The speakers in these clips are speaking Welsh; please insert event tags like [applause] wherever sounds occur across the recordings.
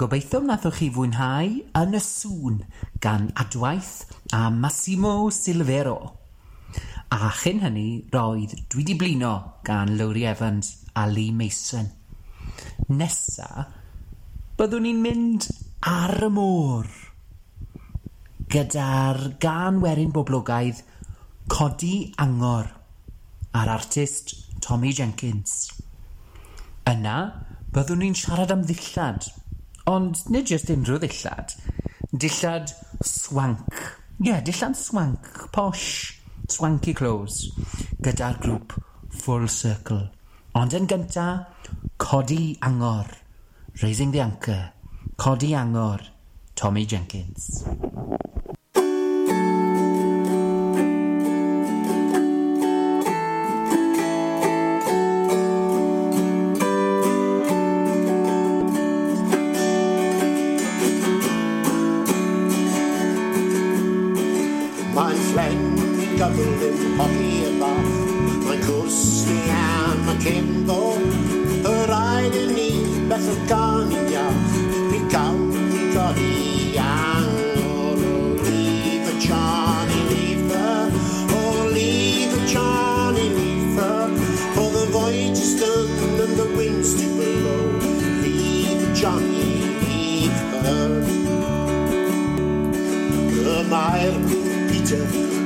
gobeithio wnaethoch chi fwynhau yn y sŵn gan adwaith a Massimo Silvero. A chyn hynny roedd Dwi Di Blino gan Lowry Evans a Lee Mason. Nesa, byddwn ni'n mynd ar y môr gyda'r gan werin boblogaidd Codi Angor a'r artist Tommy Jenkins. Yna, byddwn ni'n siarad am ddillad – Ond nid jyst unrhyw ddillad, dillad swank. Ie, yeah, dillad swank, posh, swanky clothes, gyda'r grŵp Full Circle. Ond yn gynta, Codi Angor, Raising the Anchor, Codi Angor, Tommy Jenkins. papera Men kusten är man kendo Hör ej det ni, bättre kan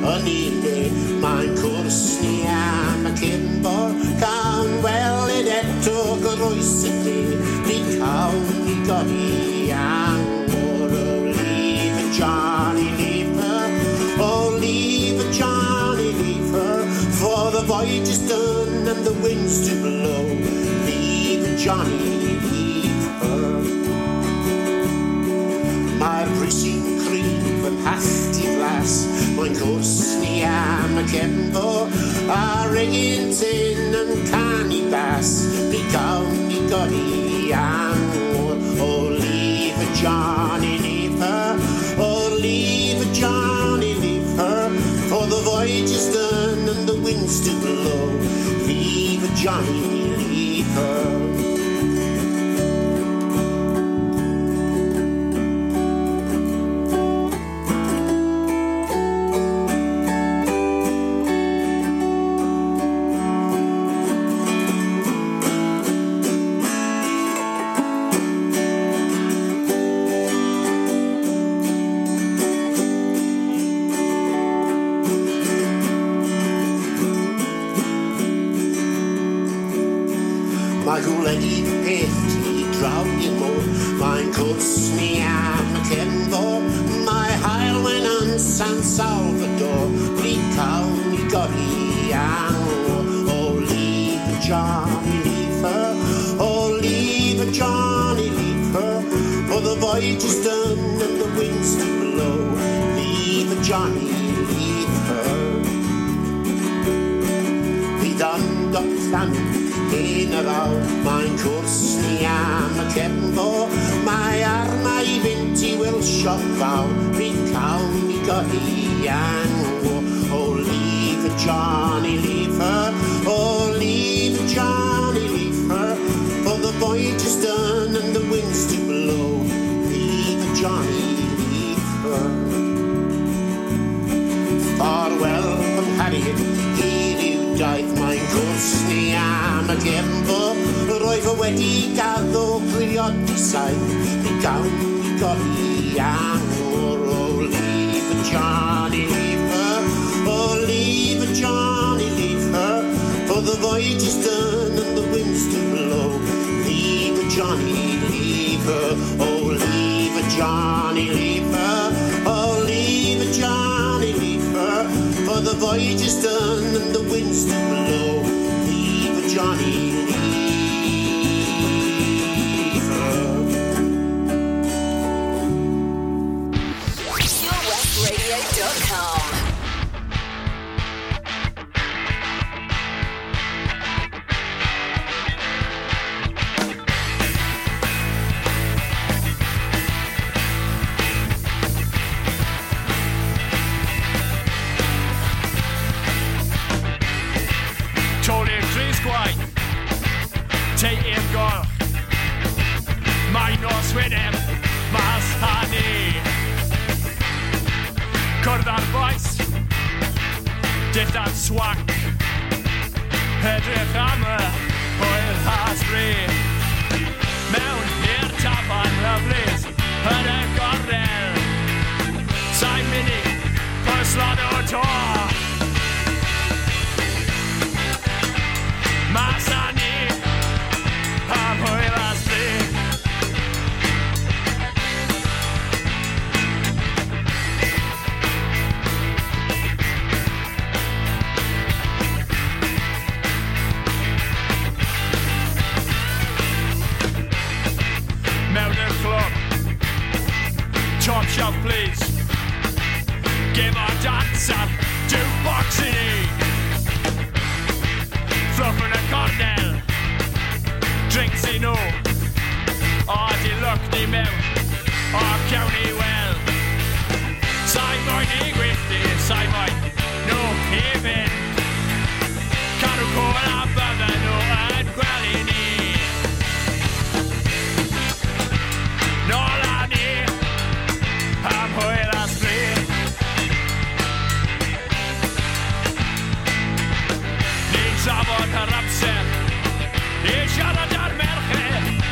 a lille Mankursen jäämä kimpor kan välidettu gruisetti Likauni kodi angoro liive Johnny Leaper Oh leave Johnny Leaper For the voyage is done and the winds to blow Leave Johnny Leaper tempo har insynen Canitas become Nicodian och leave Johnny oh, leave her och leave Johnny leave her for the voyage is done and the winds do blow leave Johnny. gefnfor Yr oedd fy wedi gaddo priodusau Fi gawn i godi angor o lif y Johnny Leafer O leave y Johnny Leafer For the voyage is done and the winds to blow. Leave a Johnny Leafer Oh leave a Johnny Leafer Oh leave a Johnny Leafer For the voyage is done and the winds to blow. Johnny. Melbourne Club. Top shelf, please. Give our dancer to Boxity. Fluffin' a cocktail. Drinks he know. Our deluxe milk. Our county well. Side mine, he grifty. Side mine, no heaven. Can't recall our brother, no, and well, he Sabot harapsen, ich alle dar merchen,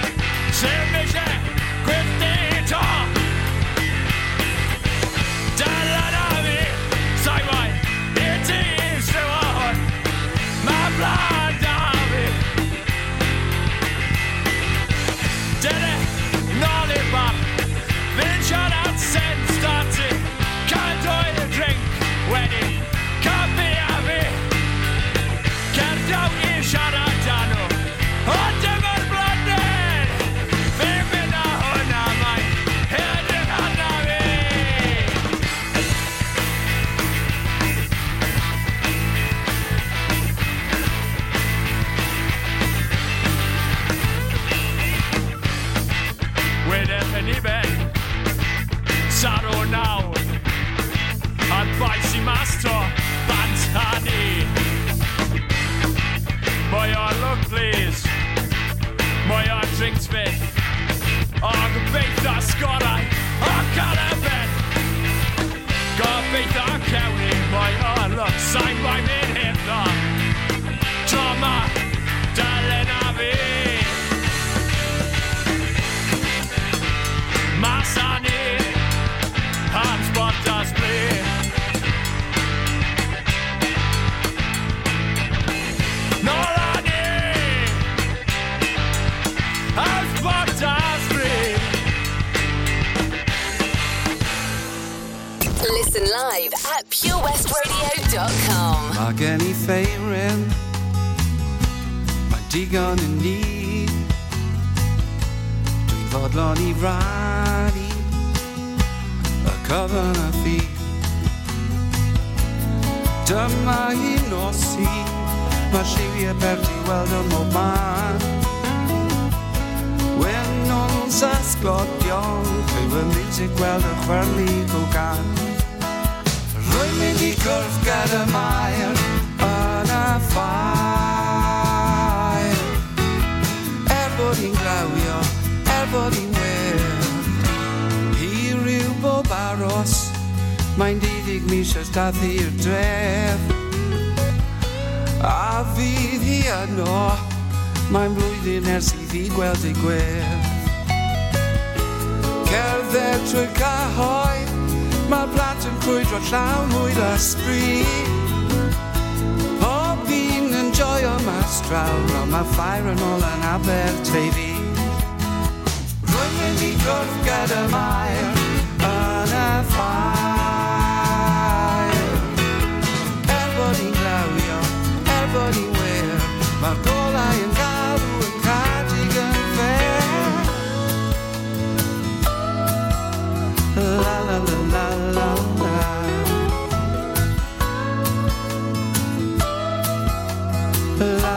la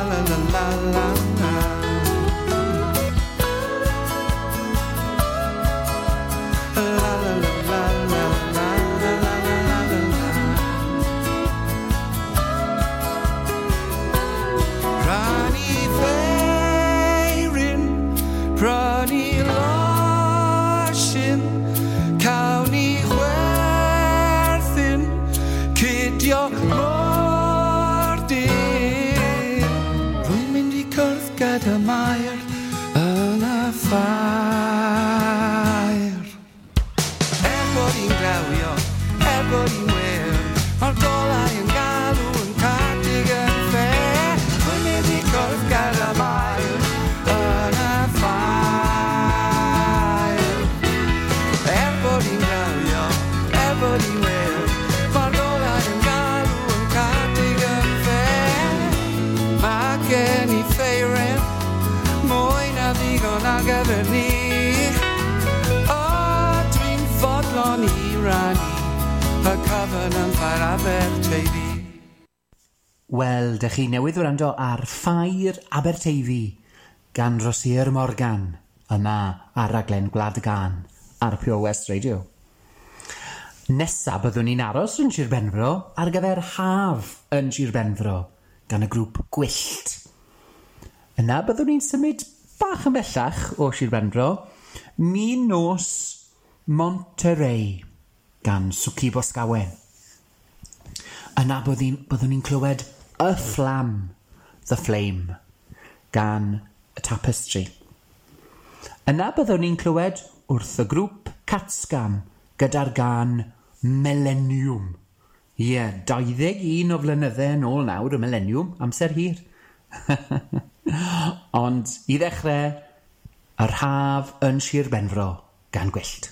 la la la. Wel, dych chi newydd wrando ar Ffair Aberteifi gan Rosier Morgan yma ar raglen Gwlad Gan ar Pio West Radio. Nesa byddwn ni'n aros yn Sir Benfro ar gyfer haf yn Sir Benfro gan y grŵp Gwyllt. Yna byddwn ni'n symud bach yn bellach o Sir Benfro Mi Nos Monterey gan Swci Bosgawen yna byddwn ni'n clywed A Flam, The Flame, gan y tapestry. Yna byddwn ni'n clywed wrth y grŵp Catsgam gyda'r gan Millennium. Ie, yeah, 21 o flynydde yn ôl nawr y Millennium, amser hir. [laughs] Ond i ddechrau, yr haf yn Sir Benfro gan gwyllt.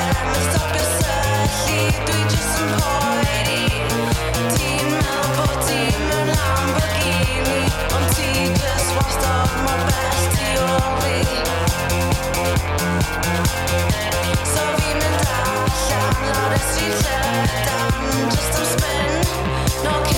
Just I'm spent, no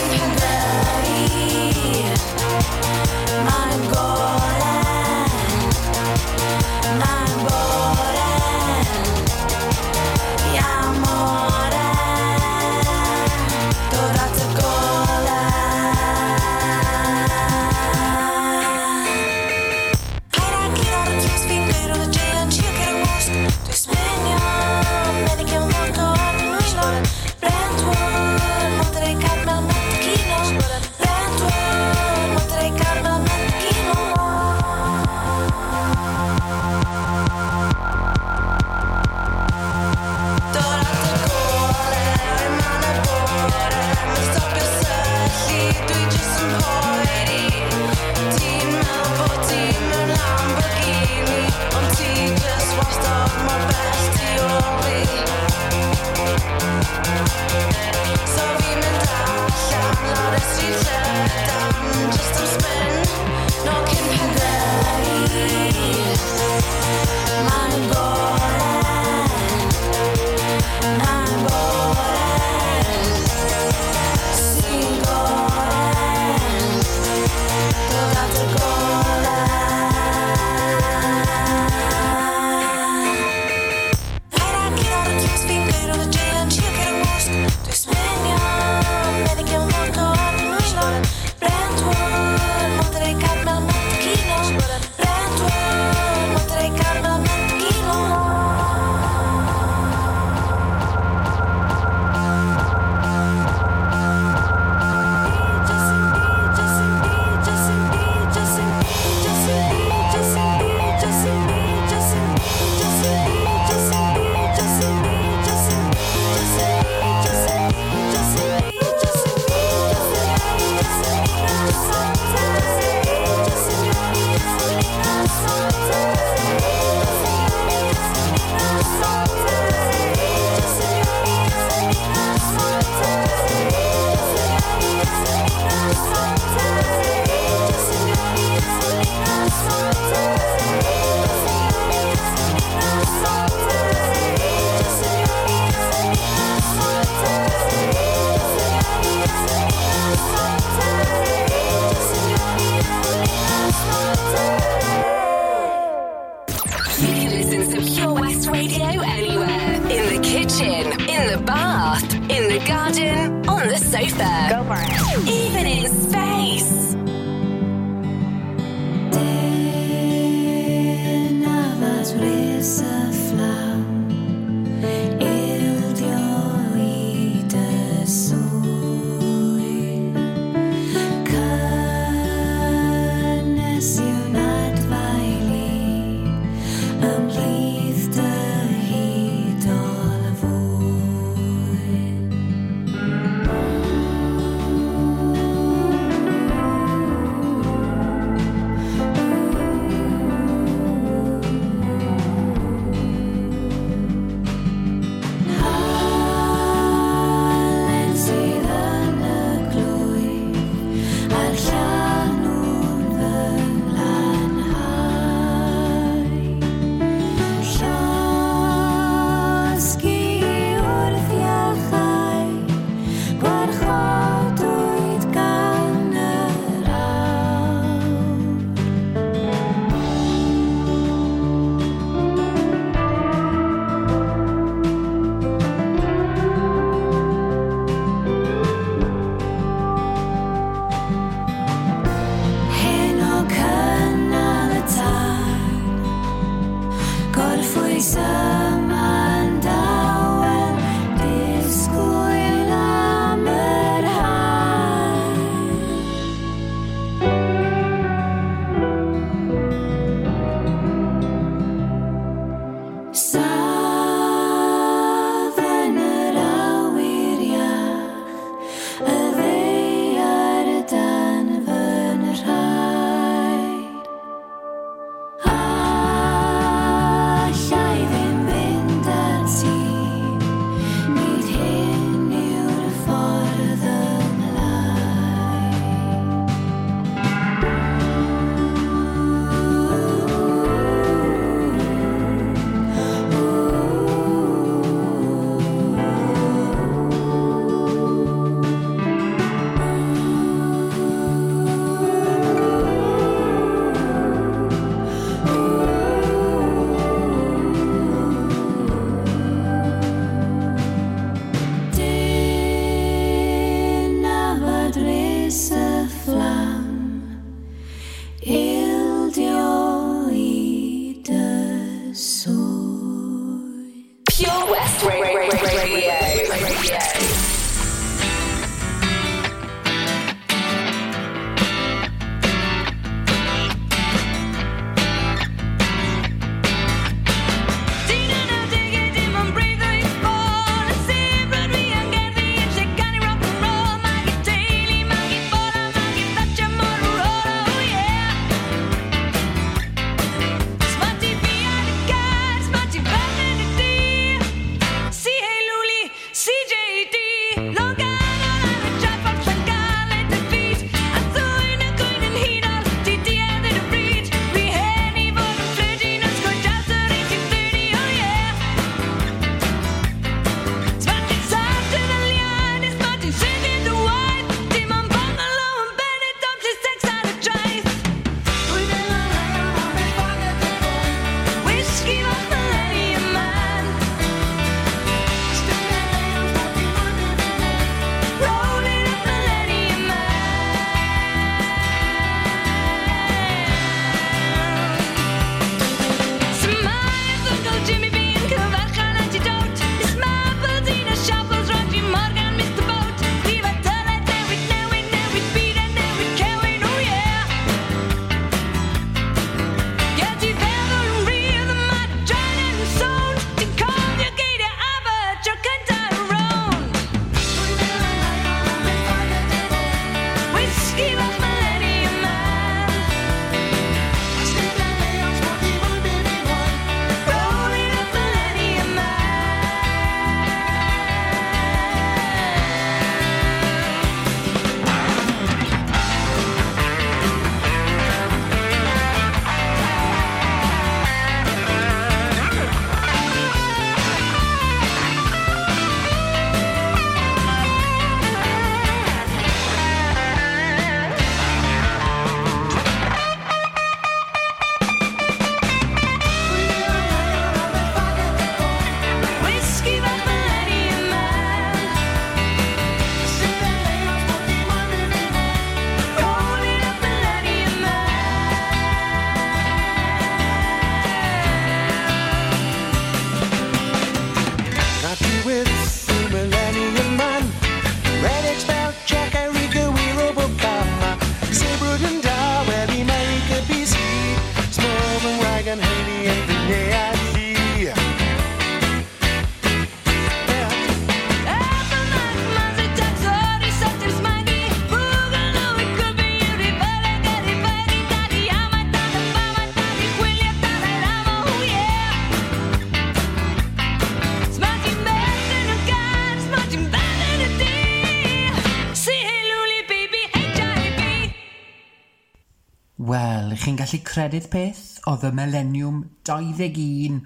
gallu credu'r peth oedd y millennium 21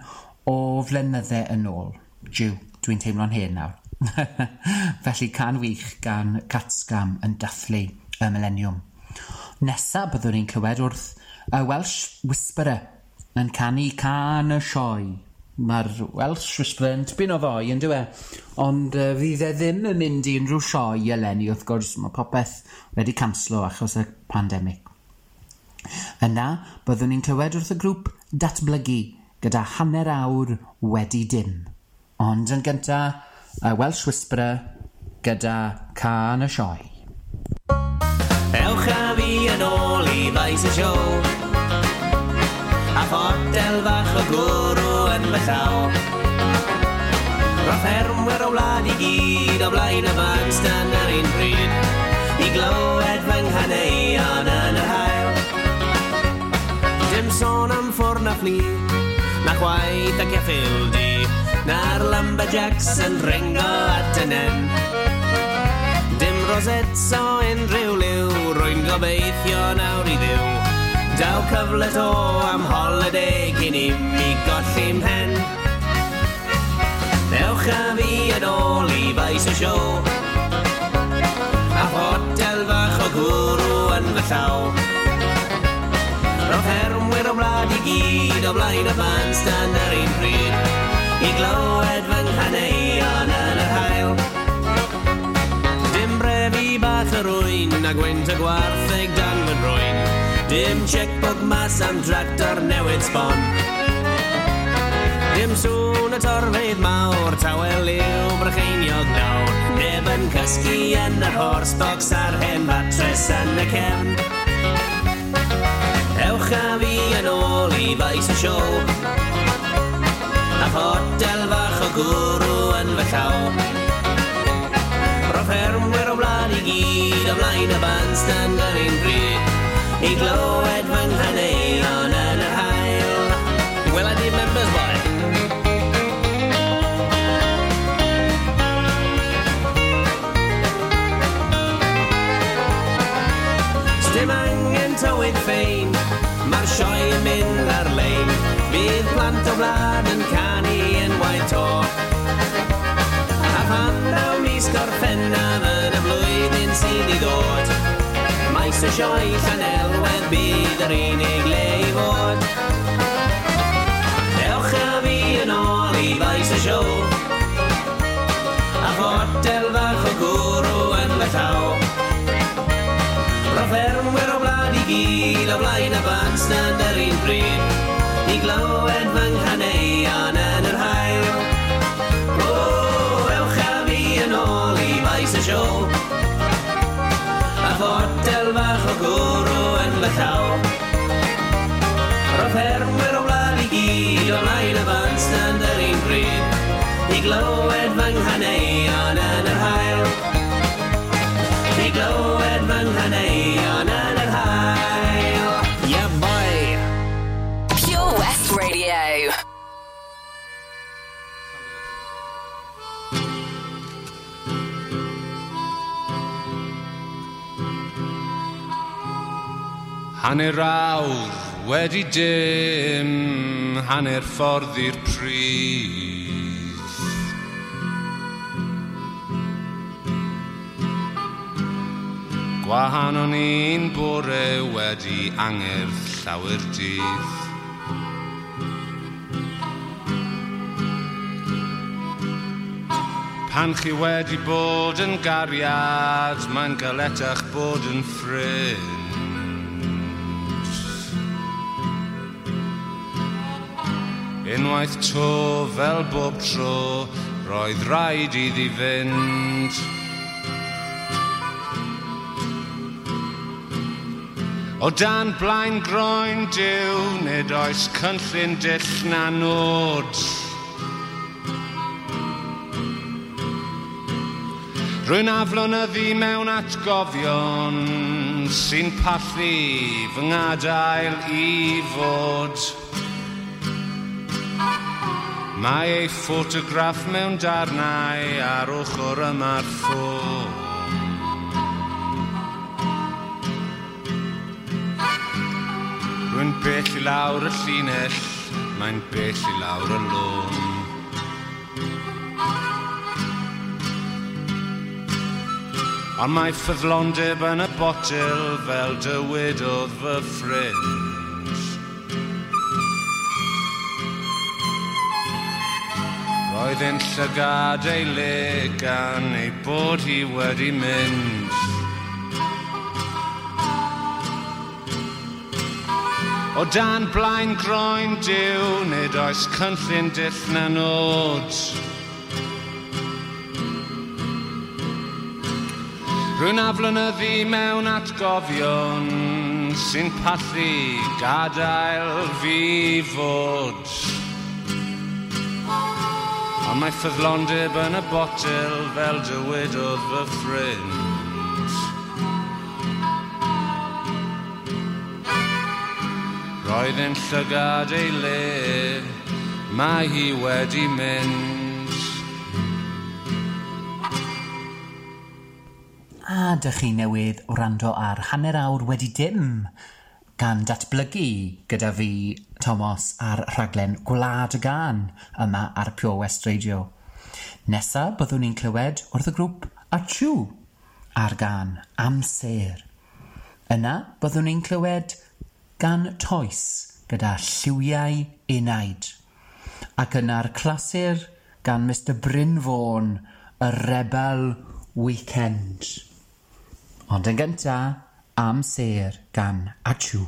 o flynyddau yn ôl. Jiw, dwi'n teimlo'n hen nawr. [laughs] Felly can wych gan Catsgam yn dathlu y millennium. Nesa byddwn ni'n clywed wrth y Welsh Whisperer yn canu can y sioe. Mae'r Welsh Whisperer yn tbyn o ddoi, yn dywe. Ond uh, fydd e ddim yn mynd i unrhyw sioe eleni, wrth gwrs, mae popeth wedi canslo achos y pandemig. Yna byddwn ni'n clywed wrth y grŵp datblygu gyda hanner awr wedi dim. Ond yn gynta, y Welsh Whisperer gyda Can y Sioe. Ewch a fi yn ôl i faes y siow A ffotel fach o gwrw yn fy llaw Roedd ffermwyr o wlad i gyd o blaen y fan stan ar un bryd I glywed fy nghaneuon yn sôn am ffwrn a fflu Na chwaith ac effil di Na'r lumberjacks yn ringo at y nen Dim rosets o unrhyw liw Rwy'n gobeithio nawr i ddiw Daw cyfle to am holiday Cyn i mi gollim hen Ewch a fi yn ôl i faes o siow A hotel fach o gwrw yn fy llaw. Roedd ffermwyr o wlad i gyd o blaen y bandstand ar un pryd I glywed fy nghaneuon yn yr hael Dim brefi bach yr wyn a gwynt y gwartheg dan fy nrwyn Dim checkbook mas am tractor newid sbon Dim sŵn y torfeidd mawr, tawel i'w brycheiniog nawr Neb yn cysgu yn yr horsbox ar hen fatres yn y cefn. faes y siow A hotel fach o gwrw yn fy llaw. Roedd ffermwyr o wlad i gyd o blaen y bandstand yr un bryd. I glywed fy nghaneuon Bydd plant o blad yn canu yn waith to A pan daw mis gorffennaf yn y flwyddyn sydd i ddod Maes y sioe Llanelwedd bydd yr unig le i fod. Dewch a fi yn ôl i faes y sioe A fotel fach o gwrw yn fy Bellaw Proffermwyr o blad i gyd o blaen y bandstand yr un bryd i glywed fy nghaneuon yn yr hael. O, ewch â fi yn ôl i faes y siow, a ffotel fach o gwrw yn fy llaw. Roedd ffermwyr o wlad i gyd o lain y fan stand yr un bryd, i glywed fy nghaneuon yn yr hael. I glywed fy nghaneuon yn yr hael. Radio. Hanner awr wedi dim, hanner ffordd i'r pryd. Gwahanon un bore wedi angerdd llawer dydd. Pan chi wedi bod yn gariad, mae'n galetach bod yn ffrind. Unwaith to fel bob tro, roedd rhaid iddi fynd. O dan blaen groen diw, nid oes cynllun dill na nod. Rwy'n aflon a fi mewn atgofion sy'n pallu fy ngadael i fod. Mae ei ffotograff mewn darnau ar ochr y marffo. Rwy'n bell i lawr y llinell, mae'n bell i lawr y lôn. Ond mae ffyddlondeb yn y botel fel dywedodd fy ffrind. Roedd e'n llygad ei le gan ei bod hi wedi mynd. O dan blaen groen diw, nid oes cynllun dill na nod. Rwy'n aflynyddu mewn atgofion sy'n pallu gadael fi fod. Ond mae ffyddlondeb yn y botel fel dywedodd fy ffrind. Roedd yn llygad ei le, mae hi wedi mynd. a dych chi newydd wrando ar hanner awr wedi dim gan datblygu gyda fi, Thomas, ar rhaglen Gwlad y Gan yma ar Pure West Radio. Nesa byddwn ni'n clywed wrth y grŵp Achu ar gan Amser. Yna byddwn ni'n clywed gan Toes gyda lliwiau unaid. Ac yna'r clasur gan Mr Bryn Fawn, y Rebel Weekend. Ond yn gynta, am ser gan Achu.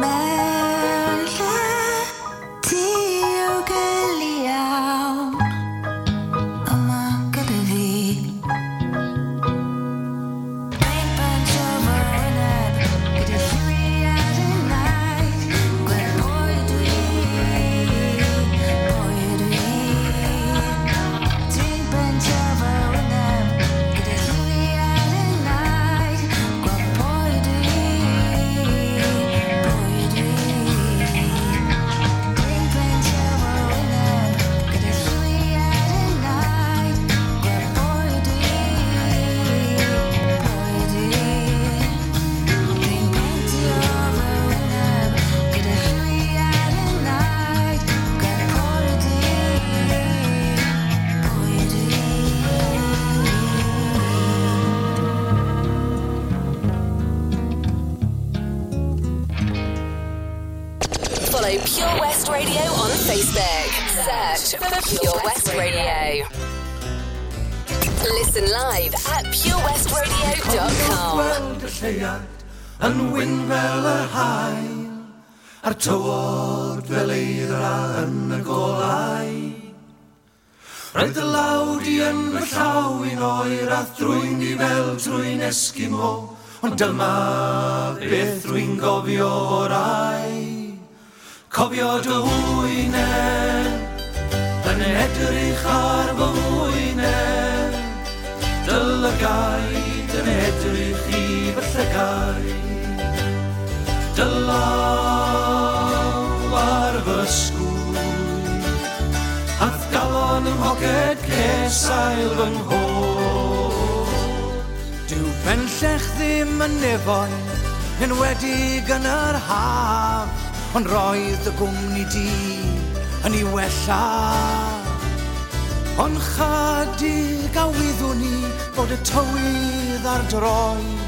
Bye. deuad yn wyn fel y hael a'r tywod fel eira yn y golau. Roedd y lawd i yn fy llaw un oer a thrwy'n i fel trwy'n esgimo ond dyma beth rwy'n gofio o'r ai. Cofio dy hwyne yn edrych ar fy hwyne Dy lygaid yn edrych i fy Dylaw ar fy sgwyd Ath galon ym mhoced ces ail fy nghod Dyw benllech ddim yn nefoen Yn wedig yn yr haf Ond roedd y gwmni di yn ei wella Ond chadig a wyddwn ni bod y tywydd ar droi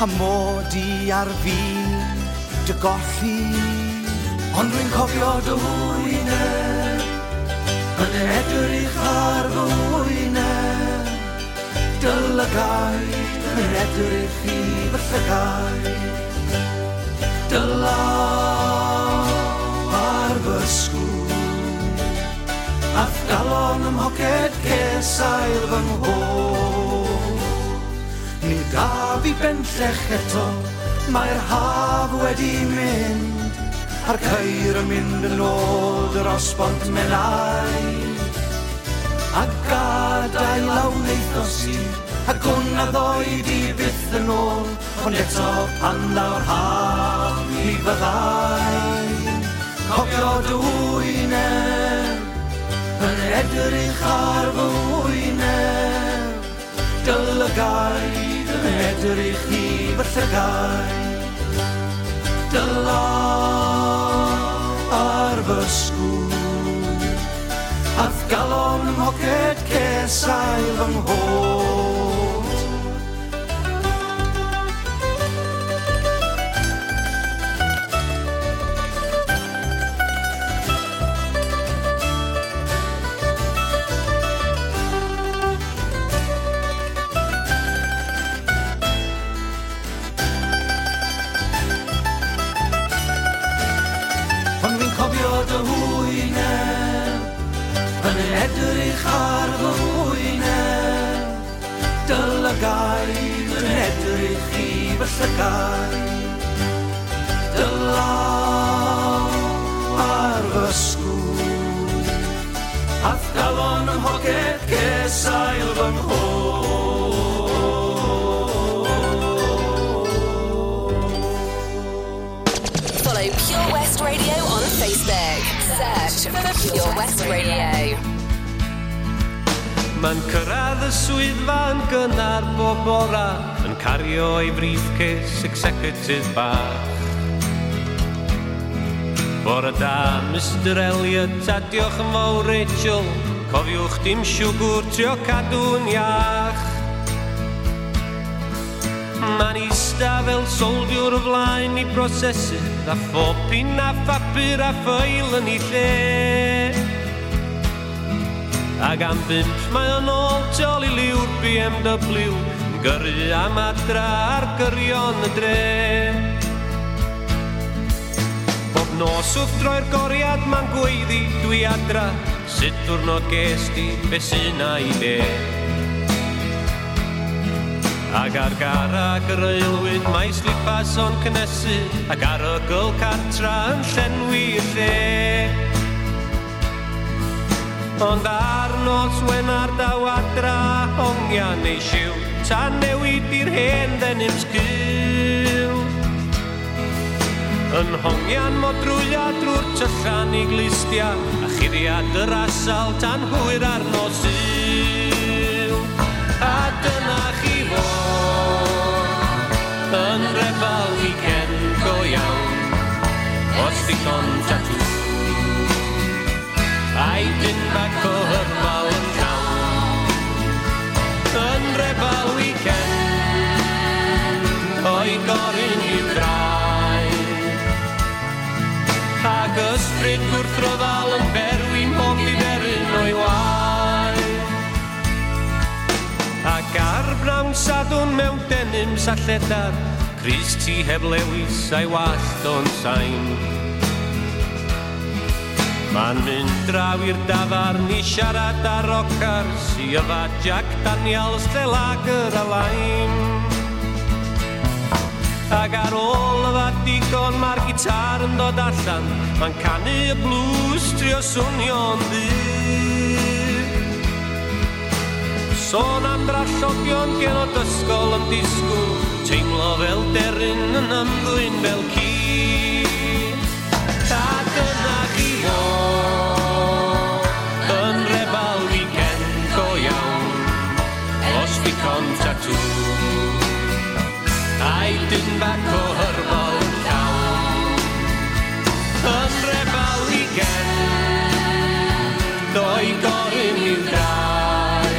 a mod i ar fi dy golli. Ond dwi'n cofio dy hwyneb, yn edrych ar fy hwyneb, dy lygaid, yn edrych i fy llygau, dy law ar fy sgwr. A galon ym hoced cesail fy nghôl. Ni da fi bellech eto, mae'r haf wedi mynd A'r ceir yn mynd yn ôl dros bont menai A gadael lawn eithos i, a gwna ddoi di byth yn ôl Ond eto pan lawr haf mi fyddai. Cofio dy wyneb yn edrych ar fy wyneb Dylygau yn edrych i fy llygau Dyla ar fy sgwr Ath galon mhoced cesau fy nghôl dy hwyneb Yn edrych ar fy hwyneb. Dylygaid yn edrych i fy llygaid Dylaw ar fy sgwyd Ath galon ym hoged cesail fy mhwyd Your West Radio. Mae'n cyrraedd y swyddfa yn gynnar bob bora yn cario ei briefcase executive bach. Bore da, Mr Elliot, a diolch yn fawr Rachel, cofiwch dim siwgwr, trio cadw'n iach. da fel soldiwr o flaen i brosesu A phopin a phapur a ffeil yn ei lle. Ac am bimp mae o'n ôl tiol i liw'r BMW Yn gyrru am adra ar gyrion y dre. Bob nos wrth droi'r goriad ma'n gweiddi dwi adra Sut diwrnod ges di, be sy'n i de Ac ar garag yr aelwyd mae slipas o'n cnesu Ac ar y gyl cartra yn llenwi lle. Ond ar nos wen ar daw adra hongia neu siw Tan newid i'r hen ddenim sgyw Yn hongian modrwya drwy'r tyllan i glistia A chiriad yr asal tan hwyr ar nos yw A dyna stick on tattoo. I did back all her bowel town. Yn rebel weekend, o'i gorin i'w draed. Ac ysbryd gwrth roddal yn berwyn bob diferyn o'i waed. Ac ar brawn sadwn mewn denim salledar, Crys ti heb lewis a'i wallt o'n sain Ma'n mynd draw i'r dafarn i siarad ar ocar Sirfa Jack Daniels, Delager a Lime Ac ar ôl y fadigon mae'r gitar yn dod allan Mae'n canu y blues trio swnio'n ddyr Sôn am drallogion gen o dysgol yn disgwyl Teimlo fel deryn yn ymddwyn fel cyd con tatŵ A'i dyn bac o hyrbol llawn. Yn refal i gen Ddo'i gorin i'w drai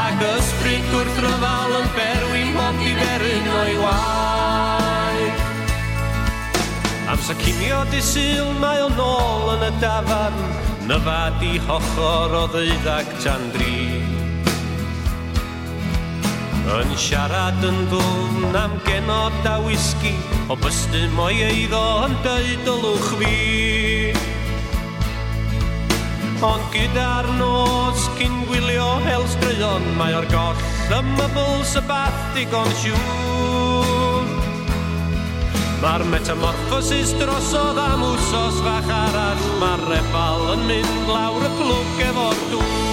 Ac ysbryd gwrth ryfal yn berwyn i diferyn o'i waith Amser cinio disyl mae o'n ôl yn y dafarn Nyfad i hochor o ddeuddag tan dri. Yn siarad yn ddwn am genod a whisky O bystyn mo'i eiddo yn dweud olwch fi. Ond gyda'r nos cyn gwylio helstryon Mae o'r goll y mybls y bath digon siŵr. Mae'r metamorphosis drosodd am wsos fach arall Mae'r refal yn mynd lawr y plwg efo'r dŵr.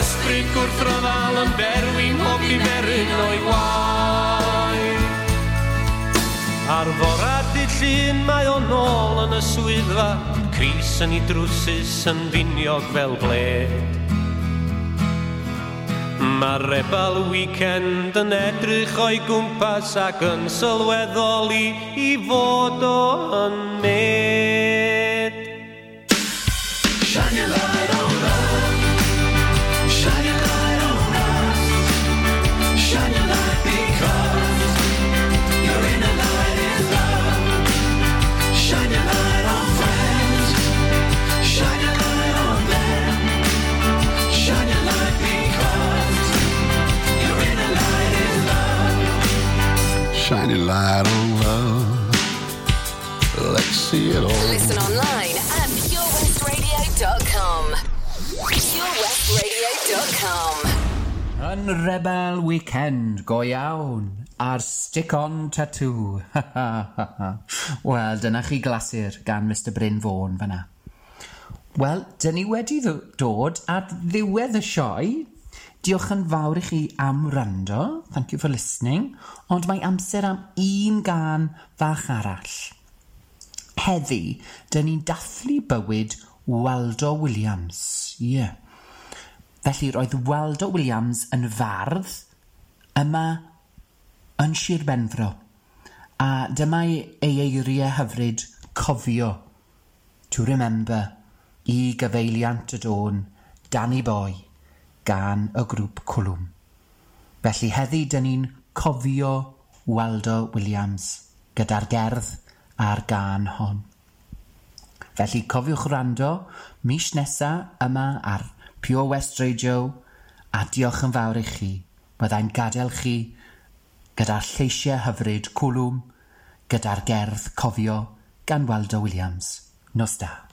ysbryd gwrthroddal yn berwyn o bimeryn o'i wae. Ar fora dydd llun mae o'n ôl yn y swyddfa, Cris yn ei drwsus yn finiog fel bled. Mae'r rebel weekend yn edrych o'i gwmpas ac yn sylweddoli i fod o yn mynd. I don't love. Let's see it all. Listen online at purewestradio.com. purewestradio.com. Yn Rebel Weekend, go iawn, ar stick-on tattoo. [laughs] Wel, dyna chi glasur gan Mr Bryn Fôn fyna. Wel, dyn ni wedi dod at ddiwedd y sioe Diolch yn fawr i chi am rando. thank you for listening, ond mae amser am un gan fach arall. Heddi, dyn ni'n dathlu bywyd Waldo Williams. Ie. Yeah. Felly roedd Waldo Williams yn fardd yma yn Sir Benfro. A dyma ei eiriau hyfryd cofio to remember i gyfeiliant y dôn Danny Boy gan y grŵp Cwlwm. Felly heddi dyn ni'n cofio Waldo Williams gyda'r gerdd a'r gan hon. Felly cofiwch rando mis nesa yma ar Pure West Radio a diolch yn fawr i chi. Byddai'n gadael chi gyda'r lleisiau hyfryd cwlwm, gyda'r gerdd cofio gan Waldo Williams. Nos da.